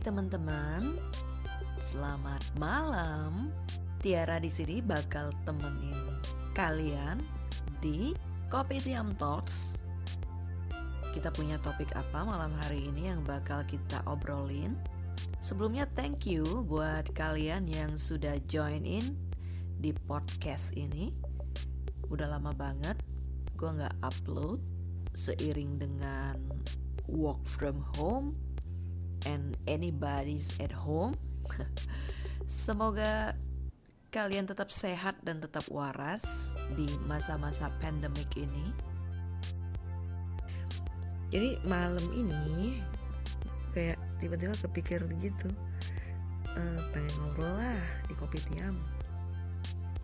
teman-teman, selamat malam. Tiara di sini bakal temenin kalian di Kopi Tiam Talks. Kita punya topik apa malam hari ini yang bakal kita obrolin? Sebelumnya thank you buat kalian yang sudah join in di podcast ini. Udah lama banget gue nggak upload seiring dengan work from home and anybody's at home. Semoga kalian tetap sehat dan tetap waras di masa-masa pandemik ini. Jadi malam ini kayak tiba-tiba kepikir gitu, uh, pengen ngobrol lah di kopi tiam.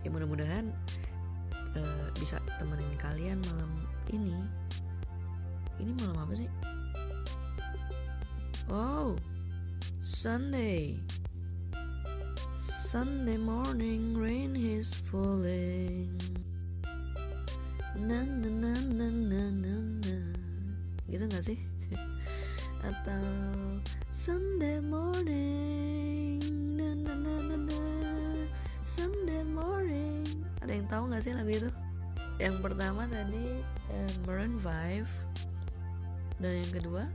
Ya mudah-mudahan uh, bisa temenin kalian malam ini. Ini malam apa sih? Oh, Sunday. Sunday morning rain is falling. Na na na na na na na. Gitu gak sih? Atau Sunday morning na na na na na Sunday morning. Ada yang tahu gak sih lagu itu? Yang pertama tadi uh, Maroon 5 dan yang kedua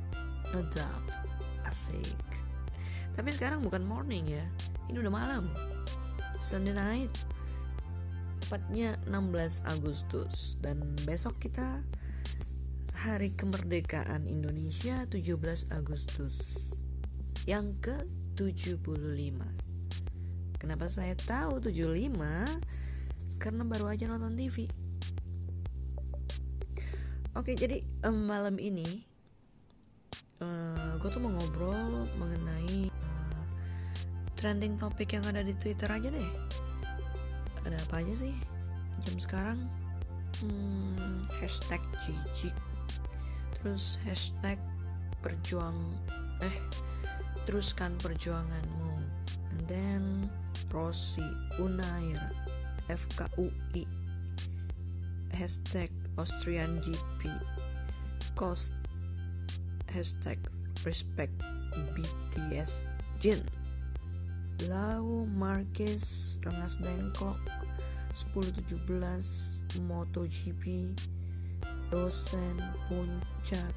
Adopt. Asik. Tapi sekarang bukan morning ya. Ini udah malam. Sunday night. Tepatnya 16 Agustus dan besok kita hari kemerdekaan Indonesia 17 Agustus yang ke-75. Kenapa saya tahu 75? Karena baru aja nonton TV. Oke, jadi um, malam ini eh, gue tuh mau ngobrol mengenai uh, trending topik yang ada di Twitter aja deh. Ada apa aja sih jam sekarang? Hmm, hashtag jijik, terus hashtag perjuang eh teruskan perjuanganmu, and then Rosi Unair FKUI hashtag Austrian GP cost hashtag respect BTS Jin. Lau Marquez Rengas Dengklok 1017 MotoGP dosen puncak.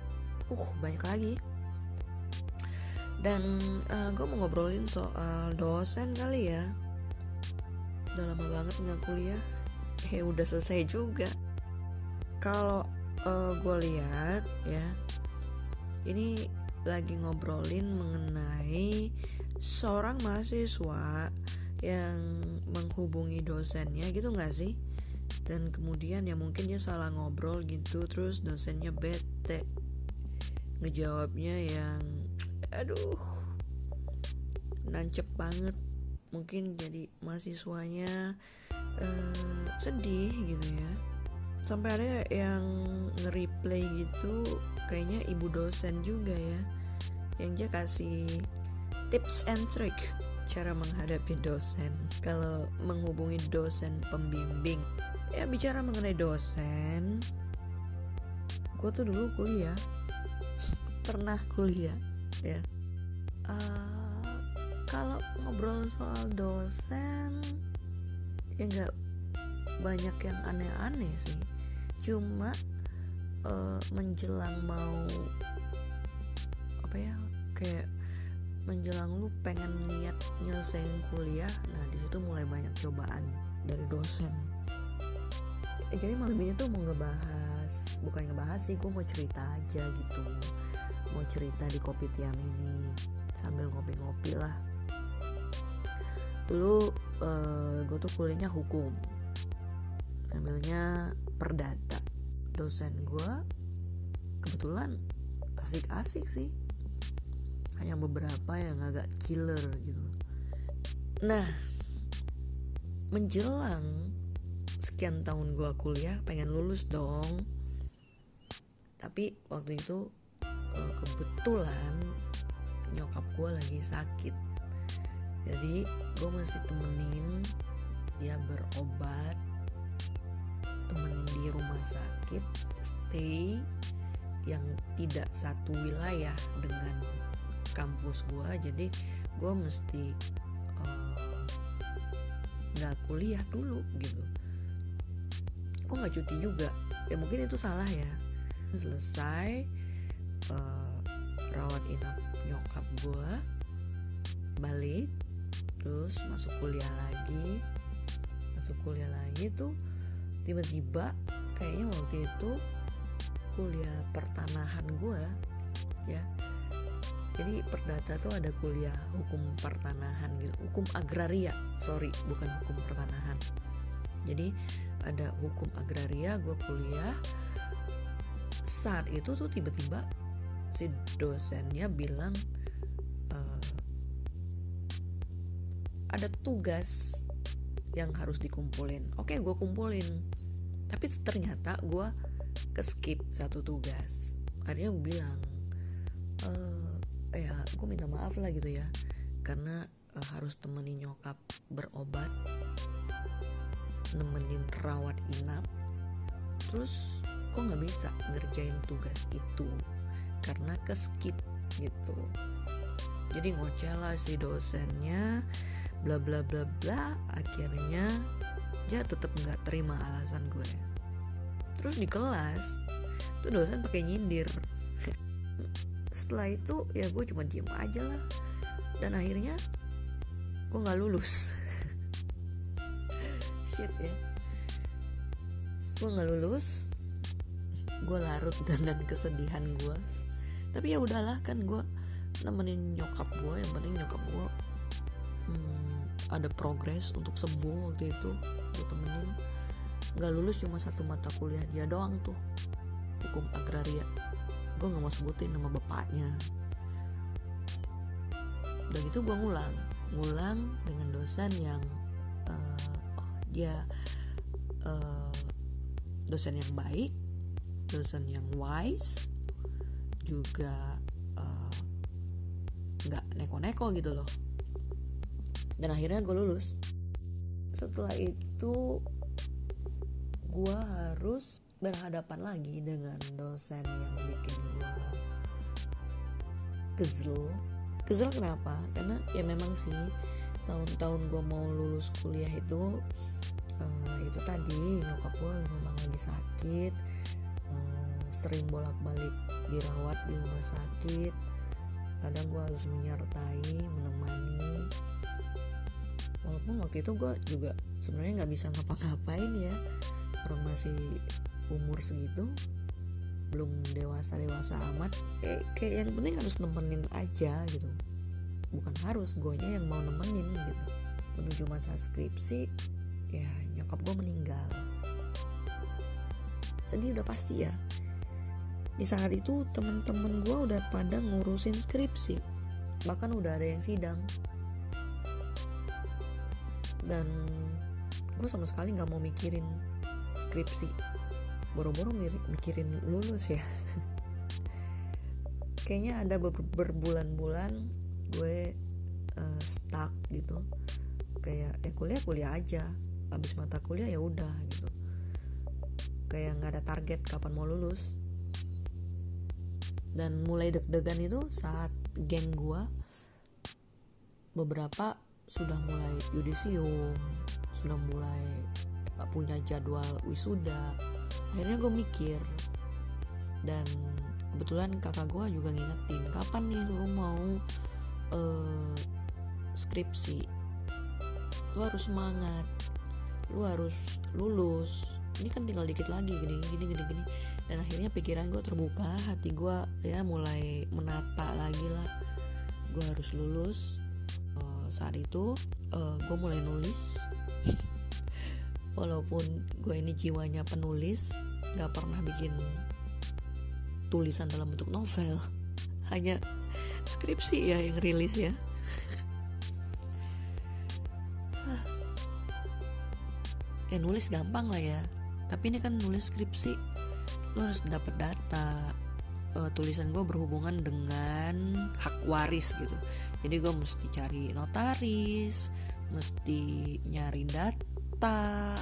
Uh banyak lagi. Dan uh, gue mau ngobrolin soal dosen kali ya. Udah lama banget nggak kuliah. Eh udah selesai juga. Kalau uh, gue lihat ya ini lagi ngobrolin mengenai seorang mahasiswa yang menghubungi dosennya gitu nggak sih? Dan kemudian ya mungkin dia salah ngobrol gitu terus dosennya bete. Ngejawabnya yang aduh nancep banget. Mungkin jadi mahasiswanya uh, sedih gitu ya. Sampai ada yang nge-replay gitu kayaknya ibu dosen juga ya yang dia kasih tips and trick cara menghadapi dosen. Kalau menghubungi dosen pembimbing ya bicara mengenai dosen. Gue tuh dulu kuliah pernah kuliah ya. Uh, kalau ngobrol soal dosen ya nggak banyak yang aneh-aneh sih. Cuma uh, menjelang mau apa ya kayak menjelang lu pengen niat nyelesain kuliah nah di situ mulai banyak cobaan dari dosen. Eh, jadi malam ini tuh mau ngebahas bukan ngebahas sih gue mau cerita aja gitu. Mau cerita di kopi tiam ini sambil ngopi-ngopi lah. Dulu uh, gue tuh kuliahnya hukum. Ambilnya perdata dosen gue kebetulan asik-asik sih. Hanya beberapa yang agak killer gitu. Nah menjelang sekian tahun gue kuliah pengen lulus dong. Tapi waktu itu eh, kebetulan nyokap gue lagi sakit. Jadi gue masih temenin dia berobat temenin di rumah sakit stay yang tidak satu wilayah dengan kampus gue jadi gue mesti eh, nggak uh, kuliah dulu gitu. Kok nggak cuti juga? Ya mungkin itu salah ya. Selesai uh, rawat inap nyokap gue balik terus masuk kuliah lagi. Masuk kuliah lagi tuh tiba-tiba kayaknya waktu itu kuliah pertanahan gue ya. Jadi perdata tuh ada kuliah hukum pertanahan gitu hukum agraria sorry bukan hukum pertanahan. Jadi ada hukum agraria gue kuliah. Saat itu tuh tiba-tiba si dosennya bilang uh, ada tugas yang harus dikumpulin. Oke gue kumpulin tapi ternyata gue keskip satu tugas. Akhirnya gue bilang e, ya gue minta maaf lah gitu ya. Karena uh, harus temenin nyokap berobat nemenin rawat inap. Terus kok nggak bisa ngerjain tugas itu karena keskip gitu. Jadi ngoceh lah si dosennya bla bla bla bla. Akhirnya dia tetap nggak terima alasan gue. Terus di kelas tuh dosen pakai nyindir. Setelah itu ya gue cuma diem aja lah. Dan akhirnya gue nggak lulus. Shit ya. Gue nggak lulus gue larut dengan kesedihan gue. Tapi ya udahlah kan gue nemenin nyokap gue yang penting nyokap gue hmm, ada progres untuk sembuh waktu itu gue temenin nggak lulus cuma satu mata kuliah dia doang tuh. Hukum agraria. Gue nggak mau sebutin nama bapaknya. Udah gitu gue ngulang. Ngulang dengan dosen yang uh, dia uh, dosen yang baik dosen yang wise juga eh, nggak uh, neko-neko gitu loh. Dan akhirnya gue lulus setelah itu gue harus berhadapan lagi dengan dosen yang bikin gue kesel. Kesel kenapa? Karena ya memang sih tahun-tahun gue mau lulus kuliah itu uh, itu tadi nyokap gue memang lagi sakit uh, sering bolak-balik dirawat di rumah sakit. Kadang gue harus menyertai menemani walaupun waktu itu gue juga sebenarnya nggak bisa ngapa-ngapain ya. Orang masih umur segitu belum dewasa dewasa amat kayak, kayak yang penting harus nemenin aja gitu. Bukan harus guanya yang mau nemenin gitu. Menuju masa skripsi ya nyokap gue meninggal. Sedih udah pasti ya. Di saat itu temen-temen gue udah pada ngurusin skripsi. Bahkan udah ada yang sidang dan gue sama sekali nggak mau mikirin skripsi. Boro-boro mikirin lulus ya. Kayaknya ada berbulan-bulan gue uh, stuck gitu. Kayak ya kuliah kuliah aja. Habis mata kuliah ya udah gitu. Kayak nggak ada target kapan mau lulus. Dan mulai deg-degan itu saat geng gue beberapa sudah mulai yudisium sudah mulai punya jadwal wisuda. Akhirnya gue mikir dan kebetulan kakak gue juga ngingetin kapan nih lu mau uh, skripsi? Lu harus semangat. Lu harus lulus. Ini kan tinggal dikit lagi gini gini gini gini. Dan akhirnya pikiran gue terbuka hati gue ya mulai menata lagi lah. Gue harus lulus saat itu uh, gue mulai nulis. Walaupun gue ini jiwanya penulis gak pernah bikin tulisan dalam bentuk novel. Hanya skripsi ya yang rilis ya. Eh nulis gampang lah ya. Tapi ini kan nulis skripsi lo harus dapat data uh, tulisan gue berhubungan dengan hak waris gitu. Jadi gue mesti cari notaris mesti nyari data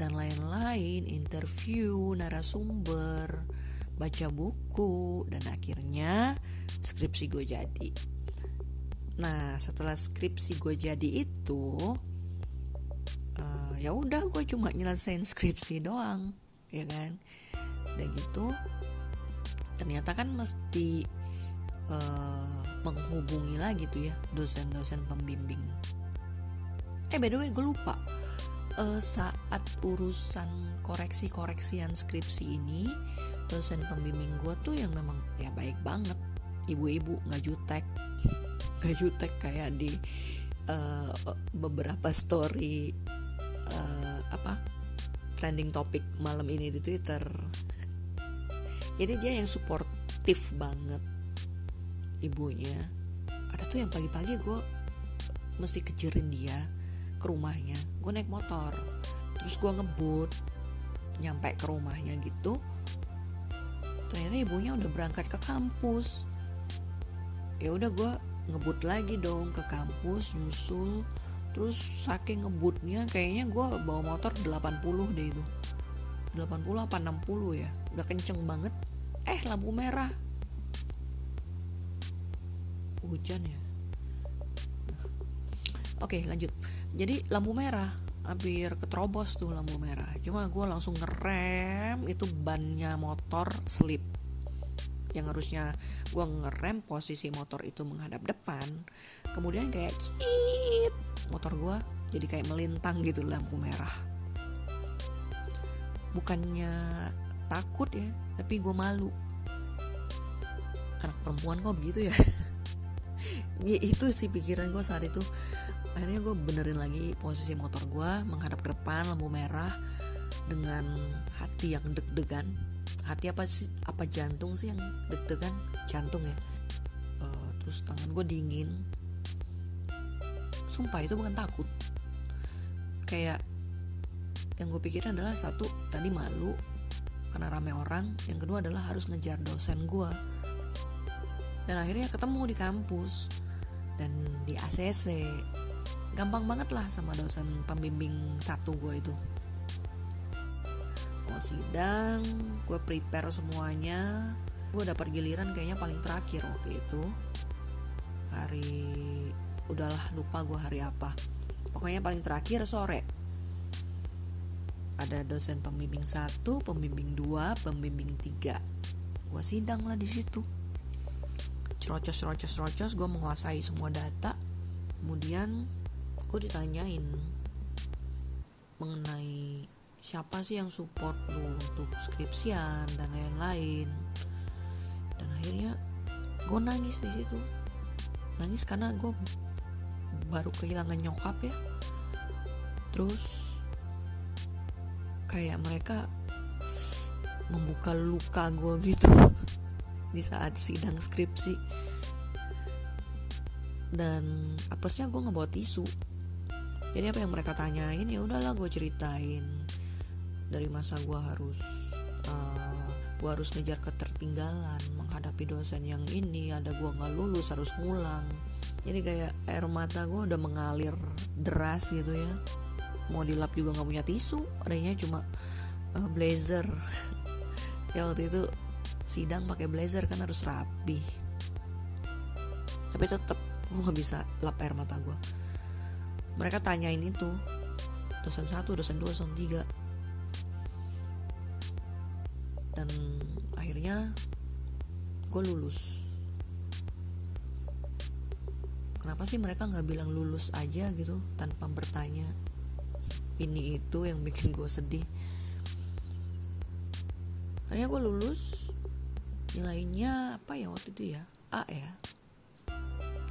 dan lain-lain, interview, narasumber, baca buku dan akhirnya skripsi gue jadi. Nah setelah skripsi gue jadi itu uh, ya udah gue cuma nyelesain skripsi doang ya kan? Udah gitu ternyata kan mesti uh, menghubungi lagi tuh ya dosen-dosen pembimbing. Eh by the way gue lupa. Uh, saat urusan koreksi-koreksian skripsi ini dosen pembimbing gue tuh yang memang ya baik banget. Ibu-ibu nggak jutek. Nggak jutek kayak di uh, beberapa story uh, apa trending topik malam ini di Twitter jadi dia yang suportif banget. Ibunya. Ada tuh yang pagi-pagi gue mesti kejerin dia ke rumahnya. Gue naik motor. Terus gue ngebut nyampe ke rumahnya gitu. Ternyata ibunya udah berangkat ke kampus. Ya udah gue ngebut lagi dong ke kampus nyusul. Terus saking ngebutnya kayaknya gue bawa motor 80 deh itu. 80 apa 60 ya. Udah kenceng banget eh lampu merah. Hujan ya? Oke lanjut. Jadi lampu merah. Hampir keterobos tuh lampu merah. Cuma gue langsung ngerem itu bannya motor slip. Yang harusnya gue ngerem posisi motor itu menghadap depan. Kemudian kayak cit motor gue jadi kayak melintang gitu lampu merah. Bukannya takut ya tapi gue malu. Anak perempuan kok begitu ya? Ya itu sih pikiran gue saat itu. Akhirnya gue benerin lagi posisi motor gue menghadap ke depan lampu merah dengan hati yang deg-degan. Hati apa sih? Apa jantung sih yang deg-degan? Jantung ya. Uh, terus tangan gue dingin. Sumpah itu bukan takut. Kayak yang gue pikirin adalah satu tadi malu karena rame orang yang kedua adalah harus ngejar dosen gue dan akhirnya ketemu di kampus dan di ACC gampang banget lah sama dosen pembimbing satu gue itu. Mau sidang gue prepare semuanya. Gue dapat giliran kayaknya paling terakhir waktu itu. Hari udahlah lupa gue hari apa. Pokoknya paling terakhir sore ada dosen pembimbing satu pembimbing dua pembimbing tiga. Gue sidang lah di situ. Cerocos cerocos cerocos gue menguasai semua data. Kemudian gue ditanyain mengenai siapa sih yang support lu untuk skripsian dan lain-lain. Dan akhirnya gue nangis di situ. Nangis karena gue baru kehilangan nyokap ya. Terus kayak mereka membuka luka gue gitu di saat sidang skripsi. Dan apesnya gue ngebawa tisu. Jadi apa yang mereka tanyain ya udahlah gue ceritain. Dari masa gue harus uh, eh, gue harus ngejar ketertinggalan menghadapi dosen yang ini ada gue nggak lulus harus ngulang. Jadi kayak air mata gue udah mengalir deras gitu ya mau dilap juga nggak punya tisu adanya cuma uh, blazer. Ya waktu itu sidang pakai blazer kan harus rapi. Tapi tetap gue nggak bisa lap air mata gue mereka tanyain itu dosen satu dosen dua dosen tiga. Dan akhirnya gue lulus. Kenapa sih mereka nggak bilang lulus aja gitu tanpa bertanya ini itu yang bikin gue sedih. Akhirnya gue lulus nilainya apa ya waktu itu ya? A ya.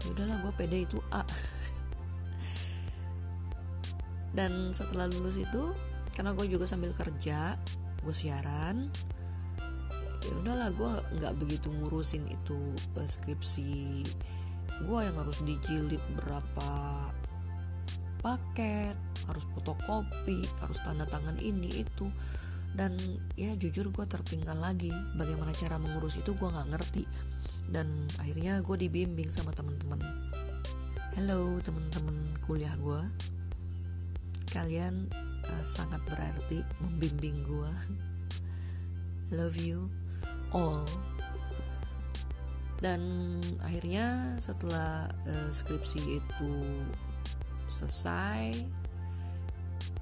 Ya udahlah gue pede itu A. Dan setelah lulus itu karena gue juga sambil kerja gue siaran ya udahlah gue nggak begitu ngurusin itu uh, skripsi gue yang harus dijilid berapa paket harus fotokopi harus tanda tangan ini itu. Dan ya jujur gue tertinggal lagi. Bagaimana cara mengurus itu gue nggak ngerti. Dan akhirnya gue dibimbing sama teman-teman. Hello teman-teman kuliah gue kalian uh, sangat berarti membimbing gue love you all. Dan akhirnya setelah uh, skripsi itu selesai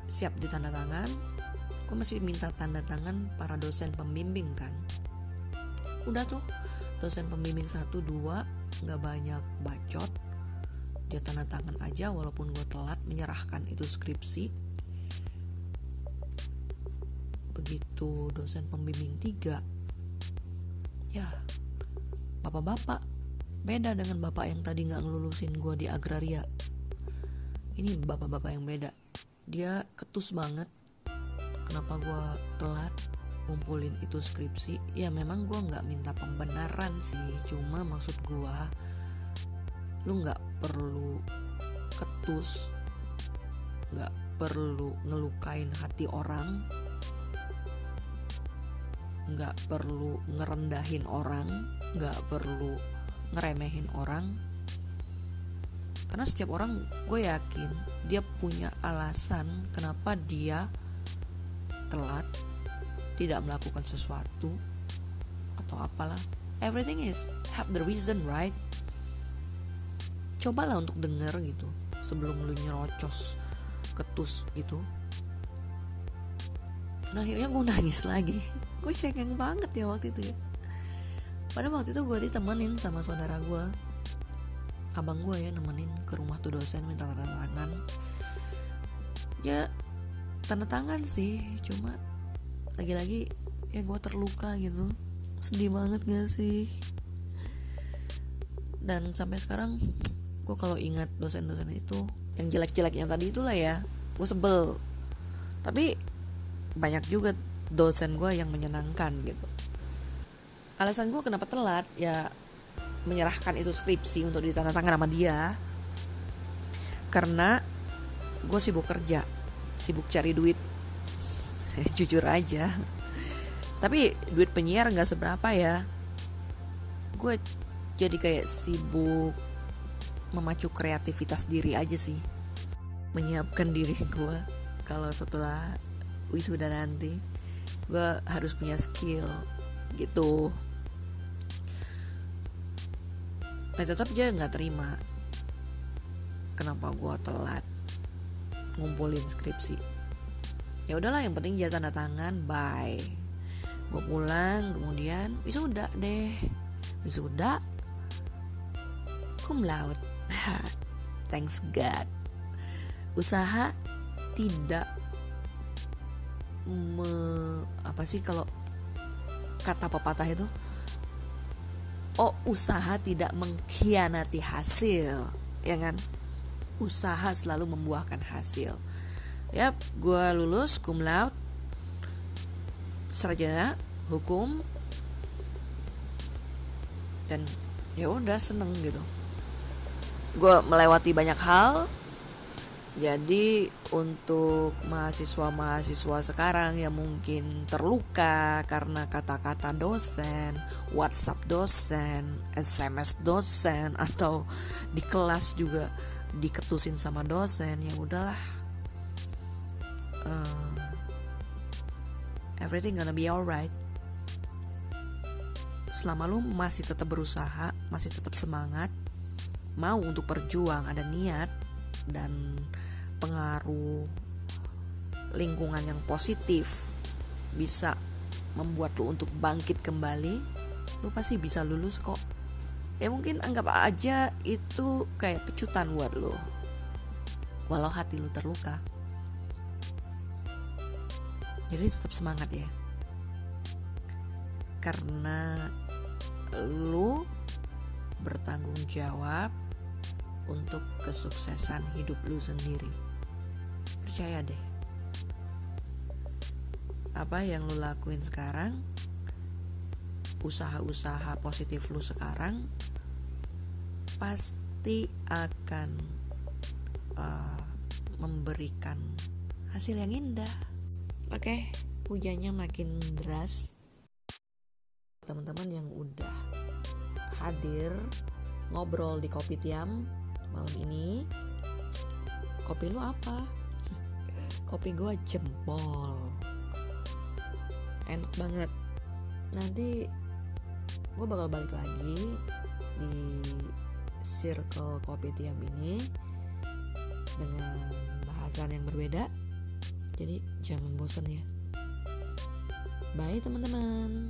siap ditanda tangan gue masih minta tanda tangan para dosen pembimbing kan? Udah tuh dosen pembimbing satu dua nggak banyak bacot. Dia tanda tangan aja walaupun gue telat menyerahkan itu skripsi. Begitu dosen pembimbing tiga ya bapak-bapak beda dengan bapak yang tadi nggak ngelulusin gue di agraria ini bapak-bapak yang beda. Dia ketus banget. Kenapa gue telat ngumpulin itu skripsi? Ya memang gue nggak minta pembenaran sih. Cuma maksud gue lu nggak perlu ketus nggak perlu ngelukain hati orang nggak perlu ngerendahin orang nggak perlu ngeremehin orang karena setiap orang gue yakin dia punya alasan kenapa dia telat, tidak melakukan sesuatu atau apalah. Everything is have the reason, right? Cobalah untuk denger gitu sebelum lu nyerocos ketus gitu. Dan akhirnya gue nangis lagi. gue cengeng banget ya waktu itu ya. Pada waktu itu gue ditemenin sama saudara gue abang gue ya nemenin ke rumah tuh dosen minta tanda tangan. Ya tanda tangan sih cuma lagi-lagi ya gue terluka gitu. Sedih banget gak sih? Dan sampai sekarang gue kalau ingat dosen-dosen itu yang jelek-jelek yang tadi itulah ya gue sebel. Tapi banyak juga dosen gue yang menyenangkan gitu. Alasan gue kenapa telat ya menyerahkan itu skripsi untuk ditandatangan sama dia. Karena gue sibuk kerja sibuk cari duit. Jujur aja. Tapi duit penyiar nggak seberapa ya. Gue jadi kayak sibuk memacu kreativitas diri aja sih. Menyiapkan diri gue kalau setelah wisuda nanti. Gue harus punya skill gitu nah tetap aja nggak terima kenapa gue telat ngumpulin skripsi. Ya udahlah yang penting dia tanda tangan bye. Gue pulang kemudian wisuda deh. Wisuda? Cum laude. Thanks God. Usaha tidak me, apa sih kalau kata pepatah itu oh usaha tidak mengkhianati hasil ya kan usaha selalu membuahkan hasil. Ya, gue lulus cum laude, sarjana hukum, dan ya udah seneng gitu. Gue melewati banyak hal, jadi untuk mahasiswa-mahasiswa sekarang yang mungkin terluka karena kata-kata dosen, WhatsApp dosen, SMS dosen atau di kelas juga diketusin sama dosen ya udahlah. Uh, everything gonna be alright. Selama lu masih tetap berusaha masih tetap semangat mau untuk berjuang ada niat dan pengaruh lingkungan yang positif bisa membuat lu untuk bangkit kembali lu pasti bisa lulus kok. Ya mungkin anggap aja itu kayak pecutan buat lo walau hati lo terluka. Jadi tetap semangat ya. Karena lo bertanggung jawab untuk kesuksesan hidup lu sendiri percaya deh apa yang lu lakuin sekarang usaha-usaha positif lu sekarang pasti akan uh, memberikan hasil yang indah. Oke, okay, hujannya makin deras. Teman-teman yang udah hadir ngobrol di kopi tiam malam ini, kopi lu apa? Kopi gue jempol, enak banget. Nanti gue bakal balik lagi di circle kopi tiam ini dengan bahasan yang berbeda. Jadi jangan bosan ya. Bye teman-teman